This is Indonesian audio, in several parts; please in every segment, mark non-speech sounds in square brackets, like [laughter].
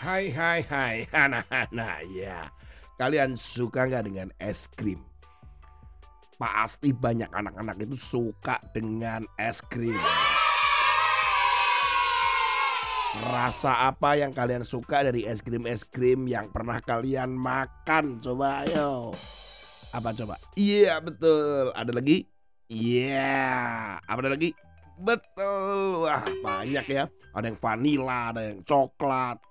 Hai hai hai [laughs] anak-anak ya Kalian suka nggak dengan es krim? Pasti banyak anak-anak itu suka dengan es krim Rasa apa yang kalian suka dari es krim-es krim yang pernah kalian makan? Coba ayo Apa coba? Iya betul Ada lagi? Iya Apa ada lagi? Betul Wah banyak ya Ada yang vanilla, ada yang coklat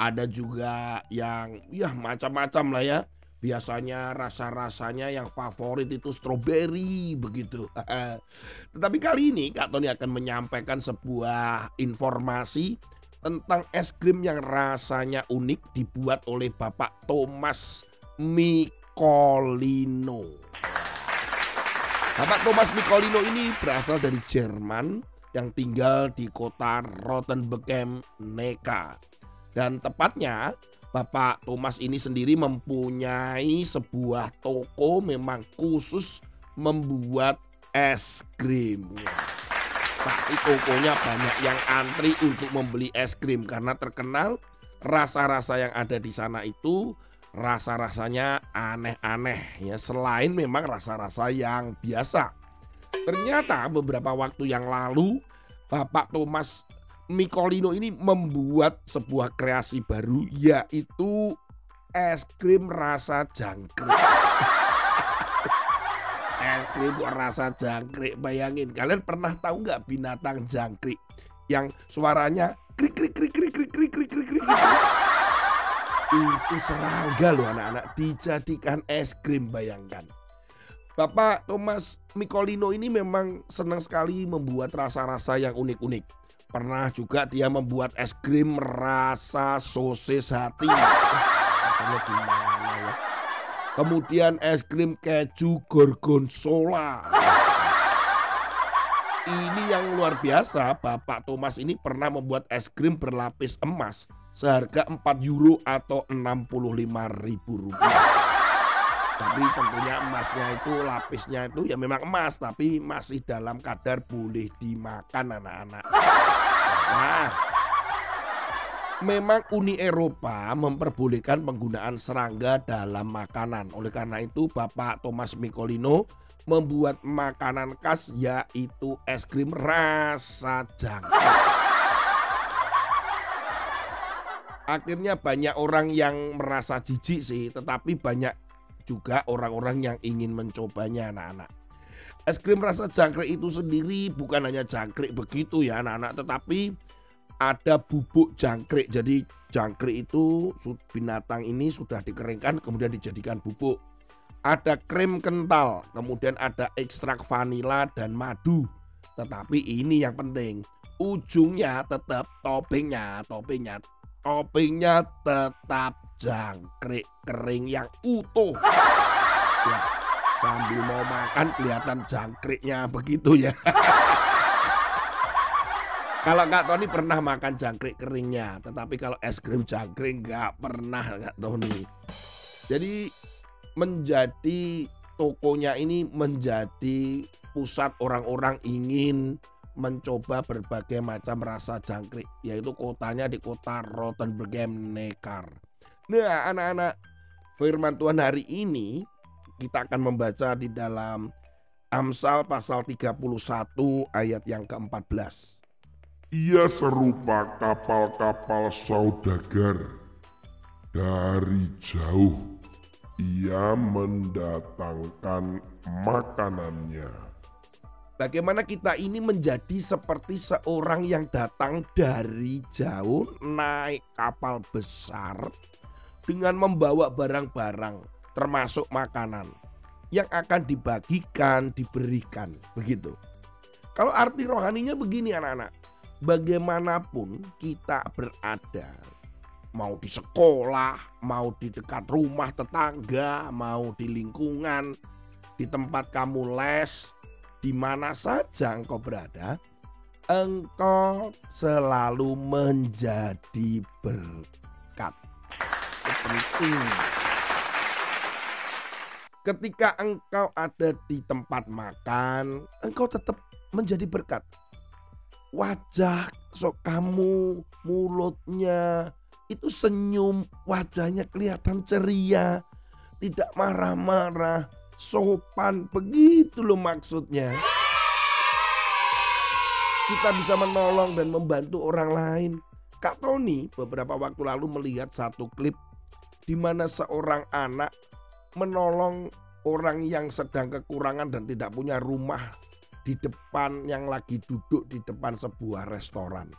ada juga yang ya macam-macam lah ya. Biasanya rasa-rasanya yang favorit itu stroberi begitu. [laughs] Tetapi kali ini Kak Tony akan menyampaikan sebuah informasi tentang es krim yang rasanya unik dibuat oleh Bapak Thomas Mikolino. Bapak Thomas Mikolino ini berasal dari Jerman yang tinggal di kota Rottenbechem, Neka. Dan tepatnya Bapak Thomas ini sendiri mempunyai sebuah toko memang khusus membuat es krim. Tapi tokonya banyak yang antri untuk membeli es krim karena terkenal rasa-rasa yang ada di sana itu rasa-rasanya aneh-aneh ya selain memang rasa-rasa yang biasa. Ternyata beberapa waktu yang lalu Bapak Thomas Mikolino ini membuat sebuah kreasi baru yaitu es krim rasa jangkrik. [laughs] es krim rasa jangkrik. Bayangin, kalian pernah tahu nggak binatang jangkrik yang suaranya krik krik krik krik krik krik krik krik krik. Itu serangga loh anak-anak dijadikan es krim bayangkan. Bapak Thomas Mikolino ini memang senang sekali membuat rasa-rasa yang unik-unik Pernah juga dia membuat es krim rasa sosis hati. Ya? Kemudian es krim keju gorgonzola. Ini yang luar biasa, Bapak Thomas ini pernah membuat es krim berlapis emas seharga 4 euro atau 65 ribu rupiah. Tapi tentunya emasnya itu lapisnya itu ya memang emas tapi masih dalam kadar boleh dimakan anak-anak. Nah, memang Uni Eropa memperbolehkan penggunaan serangga dalam makanan. Oleh karena itu, Bapak Thomas Mikolino membuat makanan khas yaitu es krim rasa jangkrik. Akhirnya banyak orang yang merasa jijik sih, tetapi banyak juga orang-orang yang ingin mencobanya anak-anak. Es krim rasa jangkrik itu sendiri bukan hanya jangkrik begitu ya anak-anak, tetapi ada bubuk jangkrik. Jadi jangkrik itu binatang ini sudah dikeringkan kemudian dijadikan bubuk. Ada krim kental, kemudian ada ekstrak vanila dan madu. Tetapi ini yang penting, ujungnya tetap toppingnya, toppingnya, toppingnya tetap jangkrik kering yang utuh. Ya Sambil mau makan kelihatan jangkriknya begitu ya. [laughs] kalau Kak Tony pernah makan jangkrik keringnya, tetapi kalau es krim jangkrik nggak pernah Kak Tony. Jadi menjadi tokonya ini menjadi pusat orang-orang ingin mencoba berbagai macam rasa jangkrik yaitu kotanya di kota Rottenberghem Neckar. Nah anak-anak firman Tuhan hari ini kita akan membaca di dalam Amsal pasal 31 ayat yang ke-14. Ia serupa kapal-kapal saudagar dari jauh ia mendatangkan makanannya. Bagaimana kita ini menjadi seperti seorang yang datang dari jauh naik kapal besar dengan membawa barang-barang termasuk makanan yang akan dibagikan, diberikan, begitu. Kalau arti rohaninya begini anak-anak, bagaimanapun kita berada, mau di sekolah, mau di dekat rumah tetangga, mau di lingkungan, di tempat kamu les, di mana saja engkau berada, engkau selalu menjadi berkat. Penting Ketika engkau ada di tempat makan, engkau tetap menjadi berkat. Wajah sok kamu, mulutnya, itu senyum, wajahnya kelihatan ceria, tidak marah-marah, sopan, begitu loh maksudnya. Kita bisa menolong dan membantu orang lain. Kak Tony beberapa waktu lalu melihat satu klip di mana seorang anak menolong orang yang sedang kekurangan dan tidak punya rumah di depan yang lagi duduk di depan sebuah restoran.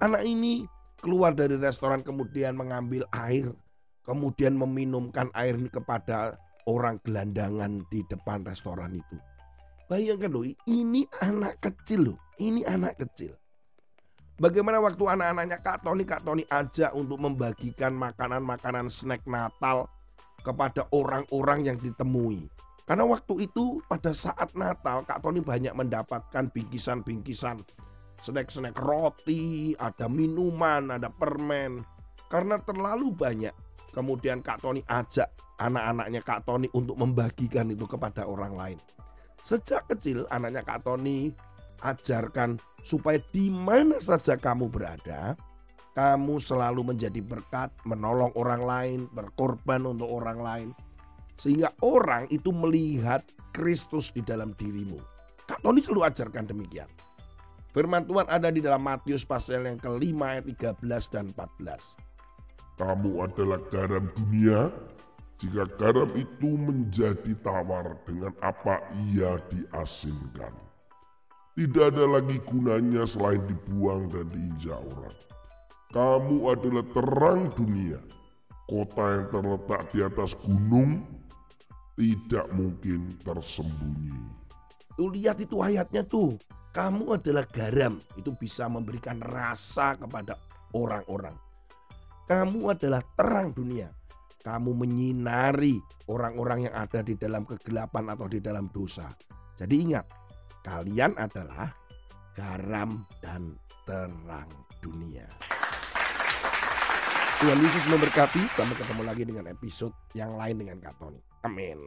Anak ini keluar dari restoran kemudian mengambil air, kemudian meminumkan air ini kepada orang gelandangan di depan restoran itu. Bayangkan loh, ini anak kecil loh, ini anak kecil. Bagaimana waktu anak-anaknya Kak Tony, Kak Tony ajak untuk membagikan makanan-makanan snack Natal kepada orang-orang yang ditemui. Karena waktu itu pada saat Natal Kak Tony banyak mendapatkan bingkisan-bingkisan snack-snack roti, ada minuman, ada permen. Karena terlalu banyak. Kemudian Kak Tony ajak anak-anaknya Kak Tony untuk membagikan itu kepada orang lain. Sejak kecil anaknya Kak Tony ajarkan supaya di mana saja kamu berada, kamu selalu menjadi berkat, menolong orang lain, berkorban untuk orang lain. Sehingga orang itu melihat Kristus di dalam dirimu. Kak Tony selalu ajarkan demikian. Firman Tuhan ada di dalam Matius pasal yang kelima ayat 13 dan 14. Kamu adalah garam dunia, jika garam itu menjadi tawar dengan apa ia diasinkan. Tidak ada lagi gunanya selain dibuang dan diinjak orang. Kamu adalah terang dunia. Kota yang terletak di atas gunung tidak mungkin tersembunyi. Tuh lihat itu ayatnya tuh. Kamu adalah garam, itu bisa memberikan rasa kepada orang-orang. Kamu adalah terang dunia. Kamu menyinari orang-orang yang ada di dalam kegelapan atau di dalam dosa. Jadi ingat, kalian adalah garam dan terang dunia. Tuhan Yesus memberkati. Sampai ketemu lagi dengan episode yang lain dengan Kak Tony. Amin.